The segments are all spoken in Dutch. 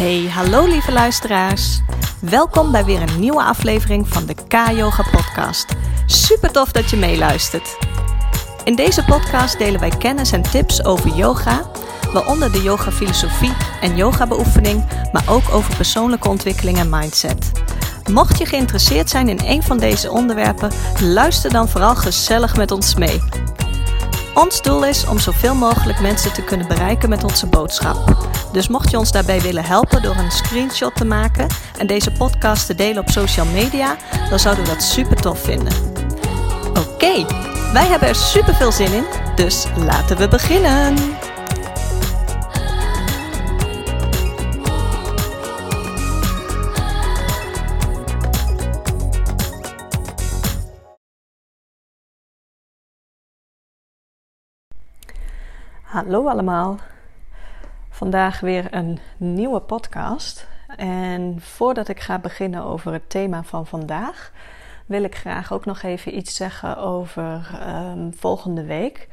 Hey, hallo lieve luisteraars. Welkom bij weer een nieuwe aflevering van de K-Yoga Podcast. Super tof dat je meeluistert. In deze podcast delen wij kennis en tips over yoga, waaronder de yoga filosofie en yoga beoefening, maar ook over persoonlijke ontwikkeling en mindset. Mocht je geïnteresseerd zijn in een van deze onderwerpen, luister dan vooral gezellig met ons mee. Ons doel is om zoveel mogelijk mensen te kunnen bereiken met onze boodschap. Dus mocht je ons daarbij willen helpen door een screenshot te maken en deze podcast te delen op social media, dan zouden we dat super tof vinden. Oké, wij hebben er super veel zin in, dus laten we beginnen. Hallo allemaal. Vandaag weer een nieuwe podcast. En voordat ik ga beginnen over het thema van vandaag, wil ik graag ook nog even iets zeggen over um, volgende week.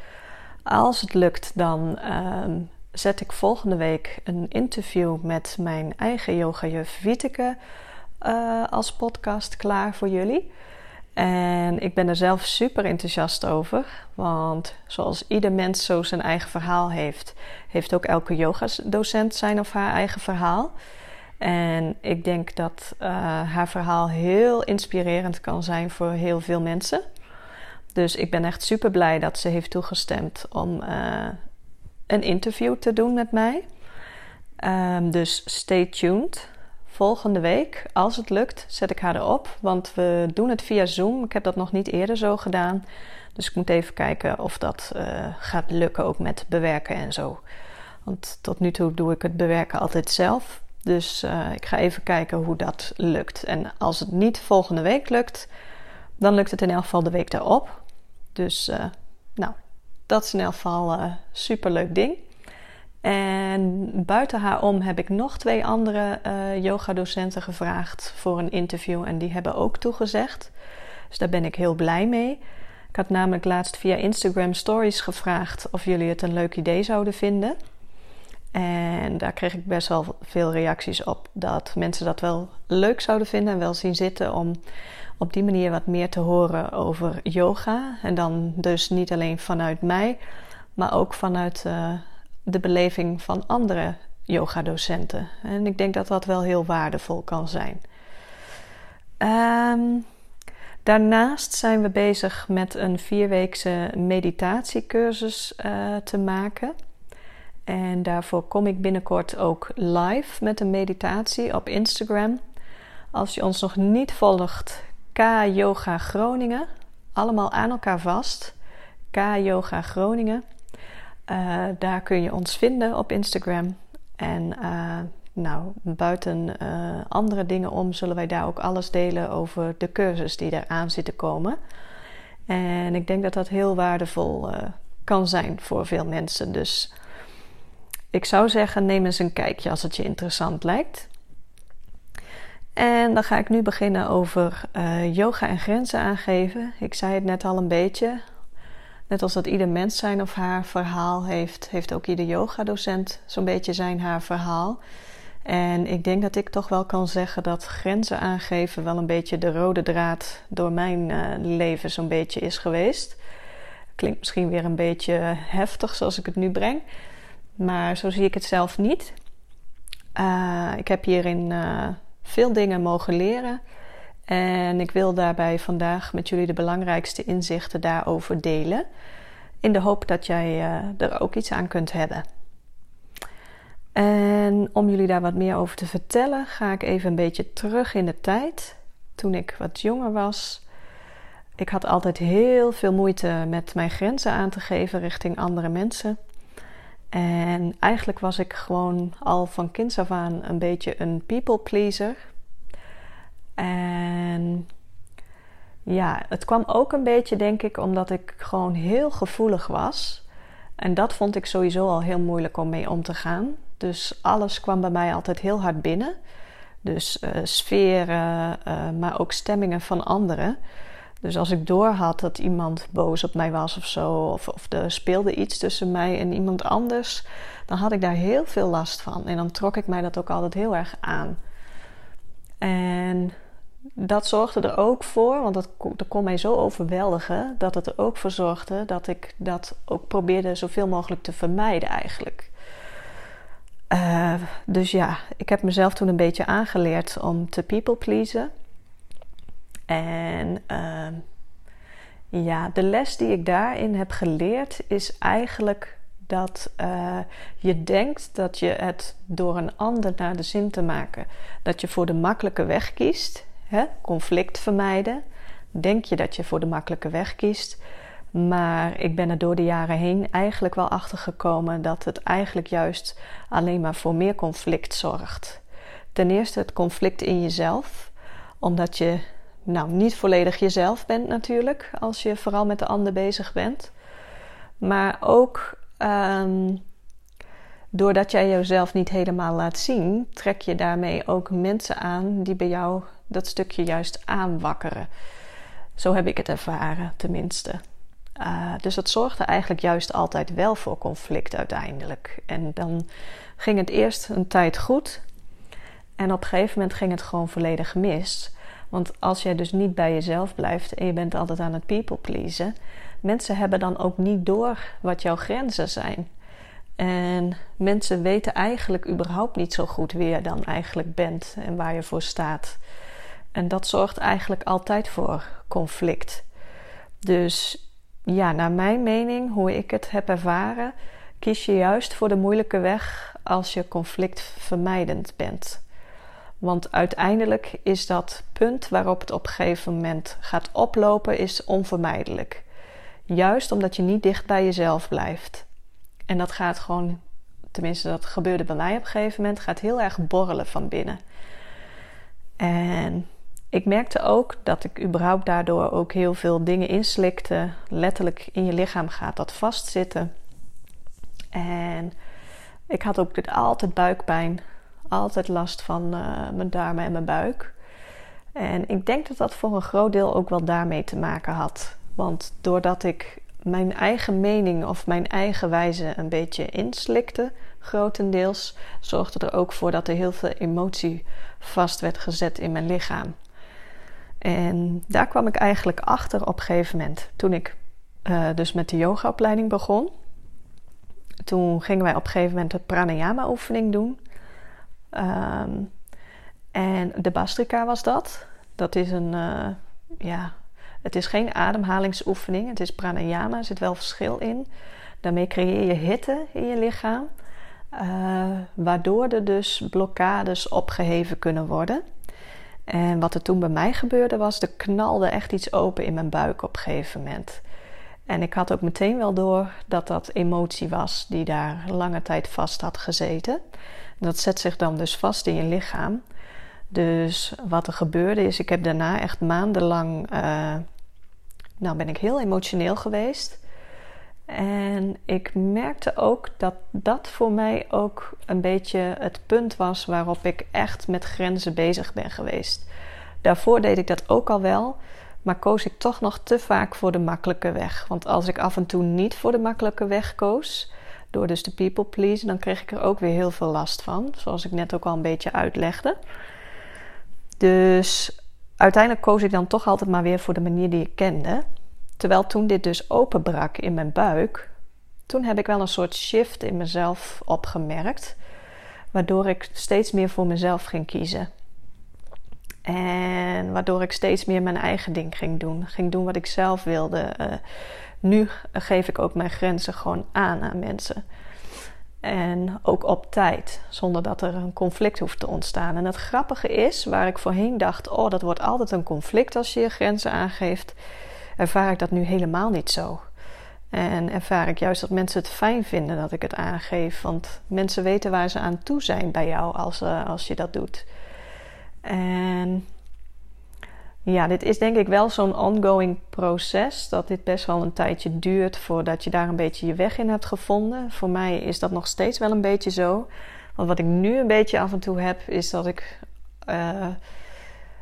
Als het lukt, dan um, zet ik volgende week een interview met mijn eigen yogajuf Wieteke uh, als podcast klaar voor jullie. En ik ben er zelf super enthousiast over. Want zoals ieder mens zo zijn eigen verhaal heeft, heeft ook elke yogadocent zijn of haar eigen verhaal. En ik denk dat uh, haar verhaal heel inspirerend kan zijn voor heel veel mensen. Dus ik ben echt super blij dat ze heeft toegestemd om uh, een interview te doen met mij. Um, dus stay tuned volgende week, als het lukt, zet ik haar erop. Want we doen het via Zoom. Ik heb dat nog niet eerder zo gedaan. Dus ik moet even kijken of dat uh, gaat lukken, ook met bewerken en zo. Want tot nu toe doe ik het bewerken altijd zelf. Dus uh, ik ga even kijken hoe dat lukt. En als het niet volgende week lukt, dan lukt het in elk geval de week daarop. Dus uh, nou, dat is in elk geval een super leuk ding. En buiten haar om heb ik nog twee andere uh, yogadocenten gevraagd voor een interview. En die hebben ook toegezegd. Dus daar ben ik heel blij mee. Ik had namelijk laatst via Instagram Stories gevraagd of jullie het een leuk idee zouden vinden. En daar kreeg ik best wel veel reacties op dat mensen dat wel leuk zouden vinden en wel zien zitten om op die manier wat meer te horen over yoga. En dan dus niet alleen vanuit mij, maar ook vanuit. Uh, de beleving van andere yogadocenten. En ik denk dat dat wel heel waardevol kan zijn. Um, daarnaast zijn we bezig met een vierweekse meditatiecursus uh, te maken. En daarvoor kom ik binnenkort ook live met een meditatie op Instagram. Als je ons nog niet volgt, K Yoga Groningen. Allemaal aan elkaar vast. K Yoga Groningen. Uh, daar kun je ons vinden op Instagram. En uh, nou, buiten uh, andere dingen om zullen wij daar ook alles delen over de cursus die eraan zit te komen. En ik denk dat dat heel waardevol kan zijn voor veel mensen. Dus ik zou zeggen, neem eens een kijkje als het je interessant lijkt. En dan ga ik nu beginnen over yoga en grenzen aangeven. Ik zei het net al een beetje. Net als dat ieder mens zijn of haar verhaal heeft, heeft ook ieder yogadocent zo'n beetje zijn haar verhaal. En ik denk dat ik toch wel kan zeggen dat grenzen aangeven wel een beetje de rode draad door mijn uh, leven zo'n beetje is geweest. Klinkt misschien weer een beetje heftig zoals ik het nu breng, maar zo zie ik het zelf niet. Uh, ik heb hierin uh, veel dingen mogen leren. En ik wil daarbij vandaag met jullie de belangrijkste inzichten daarover delen. In de hoop dat jij uh, er ook iets aan kunt hebben. En om jullie daar wat meer over te vertellen, ga ik even een beetje terug in de tijd. Toen ik wat jonger was. Ik had altijd heel veel moeite met mijn grenzen aan te geven richting andere mensen. En eigenlijk was ik gewoon al van kinds af aan een beetje een people pleaser. En ja, het kwam ook een beetje, denk ik, omdat ik gewoon heel gevoelig was. En dat vond ik sowieso al heel moeilijk om mee om te gaan. Dus alles kwam bij mij altijd heel hard binnen. Dus uh, sferen, uh, maar ook stemmingen van anderen. Dus als ik door had dat iemand boos op mij was of zo, of, of er speelde iets tussen mij en iemand anders, dan had ik daar heel veel last van. En dan trok ik mij dat ook altijd heel erg aan. En dat zorgde er ook voor, want dat, kon mij zo overweldigen, dat het er ook voor zorgde dat ik dat ook probeerde zoveel mogelijk te vermijden eigenlijk. Uh, dus ja, ik heb mezelf toen een beetje aangeleerd om te people pleasen. En uh, ja, de les die ik daarin heb geleerd is eigenlijk dat uh, je denkt dat je het door een ander naar de zin te maken, dat je voor de makkelijke weg kiest, hè? conflict vermijden. Denk je dat je voor de makkelijke weg kiest, maar ik ben er door de jaren heen eigenlijk wel achter gekomen dat het eigenlijk juist alleen maar voor meer conflict zorgt. Ten eerste het conflict in jezelf, omdat je nou niet volledig jezelf bent natuurlijk, als je vooral met de ander bezig bent. Maar ook um, doordat jij jezelf niet helemaal laat zien, trek je daarmee ook mensen aan die bij jou dat stukje juist aanwakkeren. Zo heb ik het ervaren, tenminste. Uh, dus dat zorgde eigenlijk juist altijd wel voor conflict uiteindelijk. En dan ging het eerst een tijd goed. En op een gegeven moment ging het gewoon volledig mis. Want als jij dus niet bij jezelf blijft en je bent altijd aan het people pleasen, mensen hebben dan ook niet door wat jouw grenzen zijn. En mensen weten eigenlijk überhaupt niet zo goed wie je dan eigenlijk bent en waar je voor staat. En dat zorgt eigenlijk altijd voor conflict. Dus ja, naar mijn mening, hoe ik het heb ervaren, kies je juist voor de moeilijke weg als je conflictvermijdend bent. Want uiteindelijk is dat punt waarop het op een gegeven moment gaat oplopen, is onvermijdelijk. Juist omdat je niet dicht bij jezelf blijft. En dat gaat gewoon, tenminste dat gebeurde bij mij op een gegeven moment, gaat heel erg borrelen van binnen. En ik merkte ook dat ik überhaupt daardoor ook heel veel dingen inslikte. Letterlijk in je lichaam gaat dat vastzitten. En ik had ook altijd buikpijn. Altijd last van uh, mijn darmen en mijn buik. En ik denk dat dat voor een groot deel ook wel daarmee te maken had. Want doordat ik mijn eigen mening of mijn eigen wijze een beetje inslikte, grotendeels, zorgde er ook voor dat er heel veel emotie vast werd gezet in mijn lichaam. En daar kwam ik eigenlijk achter op een gegeven moment. Toen ik uh, dus met de yogaopleiding begon. Toen gingen wij op een gegeven moment de pranayama oefening doen. Um, en de bastrika was dat. Dat is een, uh, ja, het is geen ademhalingsoefening. Het is pranayama, er zit wel verschil in. Daarmee creëer je hitte in je lichaam. Uh, waardoor er dus blokkades opgeheven kunnen worden. En wat er toen bij mij gebeurde was, er knalde echt iets open in mijn buik op een gegeven moment. En ik had ook meteen wel door dat dat emotie was die daar lange tijd vast had gezeten. Dat zet zich dan dus vast in je lichaam. Dus wat er gebeurde is, ik heb daarna echt maandenlang, uh, nou ben ik heel emotioneel geweest. En ik merkte ook dat dat voor mij ook een beetje het punt was waarop ik echt met grenzen bezig ben geweest. Daarvoor deed ik dat ook al wel, maar koos ik toch nog te vaak voor de makkelijke weg. Want als ik af en toe niet voor de makkelijke weg koos, door dus de people please, dan kreeg ik er ook weer heel veel last van, zoals ik net ook al een beetje uitlegde. Dus uiteindelijk koos ik dan toch altijd maar weer voor de manier die ik kende. Terwijl toen dit dus openbrak in mijn buik, toen heb ik wel een soort shift in mezelf opgemerkt, waardoor ik steeds meer voor mezelf ging kiezen. En waardoor ik steeds meer mijn eigen ding ging doen, ging doen wat ik zelf wilde. Uh, nu geef ik ook mijn grenzen gewoon aan aan mensen. En ook op tijd, zonder dat er een conflict hoeft te ontstaan. En het grappige is, waar ik voorheen dacht: oh, dat wordt altijd een conflict als je je grenzen aangeeft ervaar ik dat nu helemaal niet zo. En ervaar ik juist dat mensen het fijn vinden dat ik het aangeef. Want mensen weten waar ze aan toe zijn bij jou als, uh, als je dat doet. En ja, dit is denk ik wel zo'n ongoing proces. Dat dit best wel een tijdje duurt voordat je daar een beetje je weg in hebt gevonden. Voor mij is dat nog steeds wel een beetje zo. Want wat ik nu een beetje af en toe heb, is dat ik uh,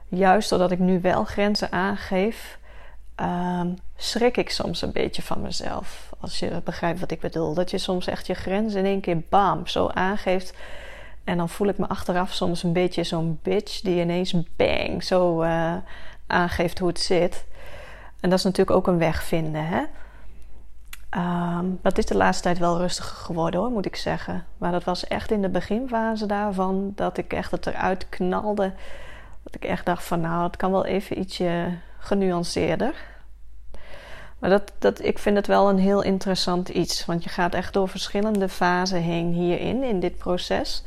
juist doordat ik nu wel grenzen aangeef ehm, schrik ik soms een beetje van mezelf. Als je begrijpt wat ik bedoel. Dat je soms echt je grenzen in één keer bam zo aangeeft. En dan voel ik me achteraf soms een beetje zo'n bitch die ineens bang zo uh, aangeeft hoe het zit. En dat is natuurlijk ook een weg vinden. Hè? Um, dat is de laatste tijd wel rustiger geworden hoor, moet ik zeggen. Maar dat was echt in de beginfase daarvan dat ik echt het eruit knalde. Dat ik echt dacht van nou, het kan wel even ietsje genuanceerder. Maar dat, dat, ik vind het wel een heel interessant iets. Want je gaat echt door verschillende fasen heen hierin, in dit proces.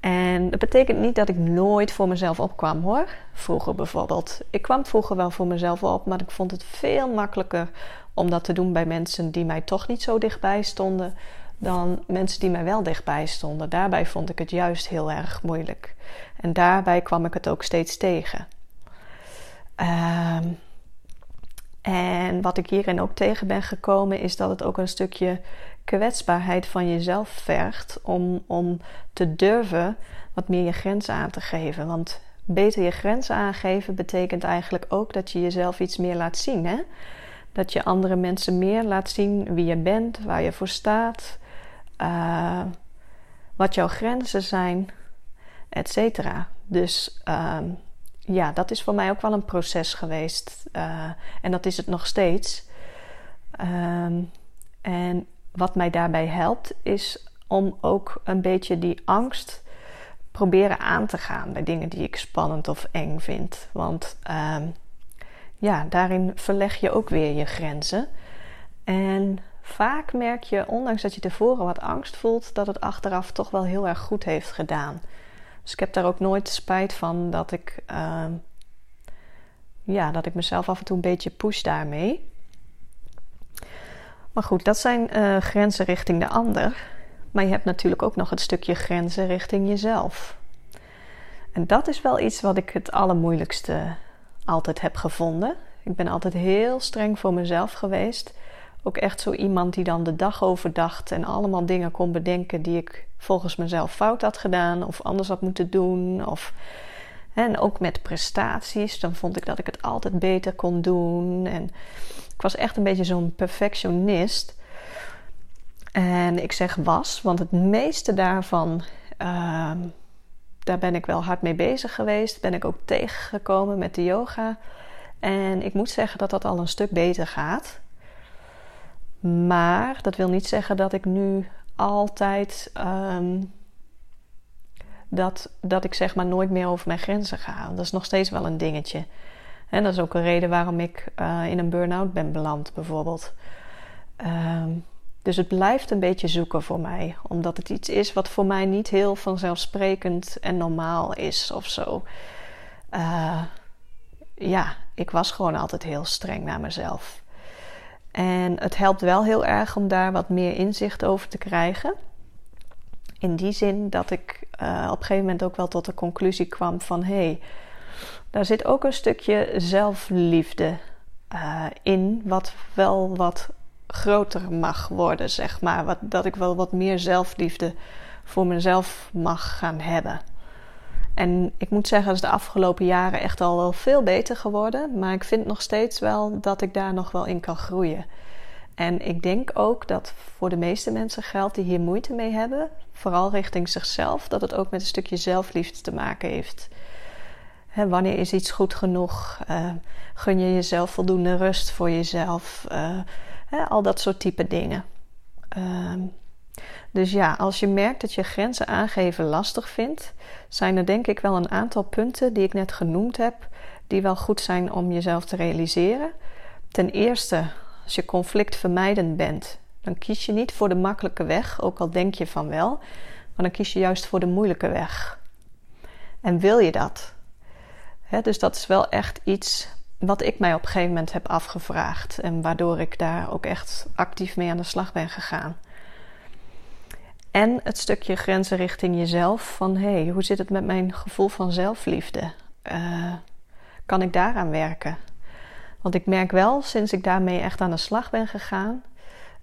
En dat betekent niet dat ik nooit voor mezelf opkwam hoor. Vroeger bijvoorbeeld. Ik kwam vroeger wel voor mezelf op, maar ik vond het veel makkelijker om dat te doen bij mensen die mij toch niet zo dichtbij stonden dan mensen die mij wel dichtbij stonden. Daarbij vond ik het juist heel erg moeilijk. En daarbij kwam ik het ook steeds tegen. Um, en wat ik hierin ook tegen ben gekomen, is dat het ook een stukje kwetsbaarheid van jezelf vergt om, om te durven wat meer je grenzen aan te geven. Want beter je grenzen aangeven betekent eigenlijk ook dat je jezelf iets meer laat zien. Hè? Dat je andere mensen meer laat zien wie je bent, waar je voor staat, uh, wat jouw grenzen zijn, et. Dus uh, ja, dat is voor mij ook wel een proces geweest. Uh, en dat is het nog steeds. Um, en wat mij daarbij helpt, is om ook een beetje die angst proberen aan te gaan bij dingen die ik spannend of eng vind. Want um, ja, daarin verleg je ook weer je grenzen. En vaak merk je, ondanks dat je tevoren wat angst voelt, dat het achteraf toch wel heel erg goed heeft gedaan. Dus ik heb daar ook nooit spijt van dat ik, uh, ja, dat ik mezelf af en toe een beetje push daarmee. Maar goed, dat zijn uh, grenzen richting de ander. Maar je hebt natuurlijk ook nog het stukje grenzen richting jezelf. En dat is wel iets wat ik het allermoeilijkste altijd heb gevonden. Ik ben altijd heel streng voor mezelf geweest. Ook echt zo iemand die dan de dag overdacht en allemaal dingen kon bedenken die ik volgens mezelf fout had gedaan of anders had moeten doen. Of, en ook met prestaties, dan vond ik dat ik het altijd beter kon doen. En ik was echt een beetje zo'n perfectionist. En ik zeg was, want het meeste daarvan, uh, daar ben ik wel hard mee bezig geweest. Ben ik ook tegengekomen met de yoga. En ik moet zeggen dat dat al een stuk beter gaat. Maar dat wil niet zeggen dat ik nu altijd um, dat, dat ik zeg maar nooit meer over mijn grenzen ga. Dat is nog steeds wel een dingetje. En dat is ook een reden waarom ik uh, in een burn-out ben beland, bijvoorbeeld. Um, dus het blijft een beetje zoeken voor mij, omdat het iets is wat voor mij niet heel vanzelfsprekend en normaal is of zo. Uh, ja, ik was gewoon altijd heel streng naar mezelf. En het helpt wel heel erg om daar wat meer inzicht over te krijgen. In die zin dat ik uh, op een gegeven moment ook wel tot de conclusie kwam van hé, hey, daar zit ook een stukje zelfliefde uh, in, wat wel wat groter mag worden, zeg maar. Wat, dat ik wel wat meer zelfliefde voor mezelf mag gaan hebben. En ik moet zeggen, dat is de afgelopen jaren echt al wel veel beter geworden. Maar ik vind nog steeds wel dat ik daar nog wel in kan groeien. En ik denk ook dat voor de meeste mensen geldt die hier moeite mee hebben, vooral richting zichzelf, dat het ook met een stukje zelfliefde te maken heeft. wanneer is iets goed genoeg? Uh, gun je jezelf voldoende rust voor jezelf? Uh, al dat soort type dingen. Uh, dus ja, als je merkt dat je grenzen aangeven lastig vindt, zijn er denk ik wel een aantal punten die ik net genoemd heb, die wel goed zijn om jezelf te realiseren. Ten eerste, als je conflictvermijdend bent, dan kies je niet voor de makkelijke weg, ook al denk je van wel, maar dan kies je juist voor de moeilijke weg. En wil je dat? dus dat is wel echt iets wat ik mij op een gegeven moment heb afgevraagd en waardoor ik daar ook echt actief mee aan de slag ben gegaan. En het stukje grenzen richting jezelf. Van hé, hey, hoe zit het met mijn gevoel van zelfliefde? Uh, kan ik daaraan werken? Want ik merk wel, sinds ik daarmee echt aan de slag ben gegaan.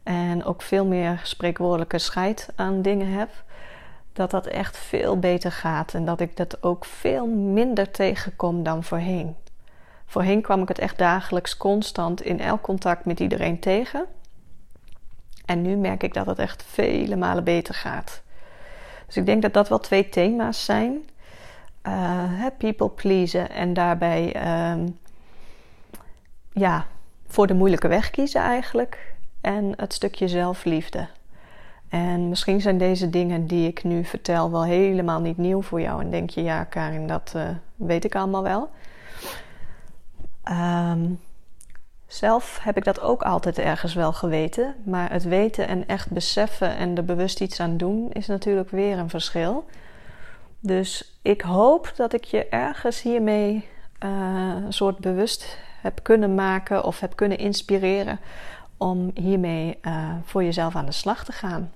En ook veel meer spreekwoordelijke scheid aan dingen heb. Dat dat echt veel beter gaat. En dat ik dat ook veel minder tegenkom dan voorheen. Voorheen kwam ik het echt dagelijks constant in elk contact met iedereen tegen. En nu merk ik dat het echt vele malen beter gaat. Dus ik denk dat dat wel twee thema's zijn. Uh, people pleasen en daarbij ehm, ja, voor de moeilijke weg kiezen eigenlijk. En het stukje zelfliefde. En misschien zijn deze dingen die ik nu vertel wel helemaal niet nieuw voor jou. En denk je, ja, Karin, dat uh, weet ik allemaal wel. Um, zelf heb ik dat ook altijd ergens wel geweten. Maar het weten en echt beseffen en er bewust iets aan doen is natuurlijk weer een verschil. Dus ik hoop dat ik je ergens hiermee uh, een soort bewust heb kunnen maken of heb kunnen inspireren om hiermee uh, voor jezelf aan de slag te gaan.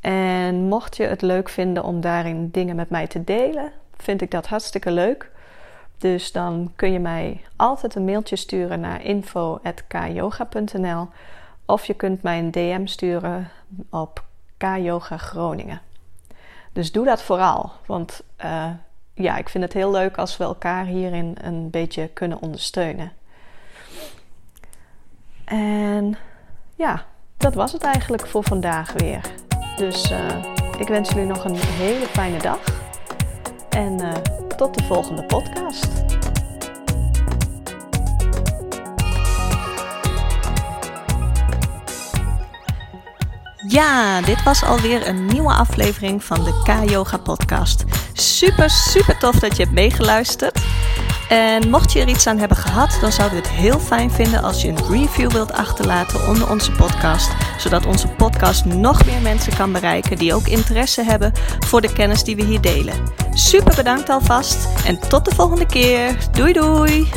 En mocht je het leuk vinden om daarin dingen met mij te delen, vind ik dat hartstikke leuk. Dus dan kun je mij altijd een mailtje sturen naar info.kyoga.nl of je kunt mij een DM sturen op Kyoga Groningen. Dus doe dat vooral, want uh, ja, ik vind het heel leuk als we elkaar hierin een beetje kunnen ondersteunen. En ja, dat was het eigenlijk voor vandaag weer. Dus uh, ik wens jullie nog een hele fijne dag. En uh, tot de volgende podcast. Ja, dit was alweer een nieuwe aflevering van de K-Yoga Podcast. Super, super tof dat je hebt meegeluisterd. En mocht je er iets aan hebben gehad, dan zouden we het heel fijn vinden als je een review wilt achterlaten onder onze podcast. Zodat onze podcast nog meer mensen kan bereiken die ook interesse hebben voor de kennis die we hier delen. Super bedankt alvast en tot de volgende keer. Doei doei!